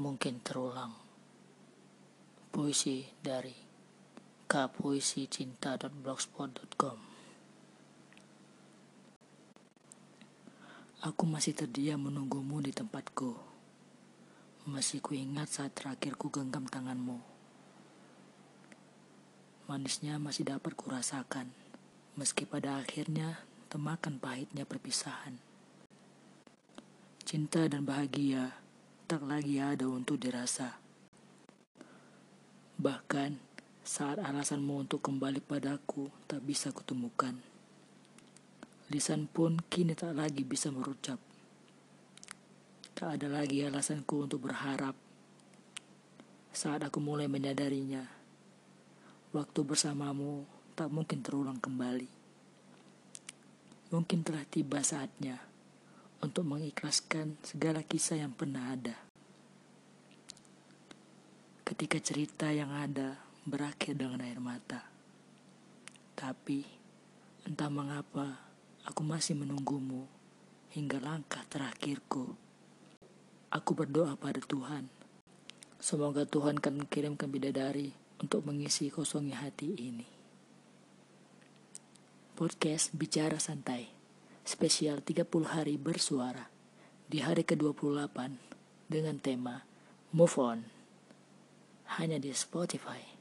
mungkin terulang. Puisi dari kapuisicinta.blogspot.com Aku masih terdiam menunggumu di tempatku. Masih kuingat saat terakhir ku genggam tanganmu. Manisnya masih dapat kurasakan, meski pada akhirnya temakan pahitnya perpisahan. Cinta dan bahagia tak lagi ada untuk dirasa. Bahkan saat alasanmu untuk kembali padaku tak bisa kutemukan. Lisan pun kini tak lagi bisa merucap. Tak ada lagi alasanku untuk berharap. Saat aku mulai menyadarinya, waktu bersamamu tak mungkin terulang kembali. Mungkin telah tiba saatnya untuk mengikhlaskan segala kisah yang pernah ada. Ketika cerita yang ada berakhir dengan air mata. Tapi, entah mengapa, aku masih menunggumu hingga langkah terakhirku. Aku berdoa pada Tuhan. Semoga Tuhan akan mengirimkan bidadari untuk mengisi kosongnya hati ini. Podcast Bicara Santai spesial 30 hari bersuara di hari ke-28 dengan tema Move On hanya di Spotify.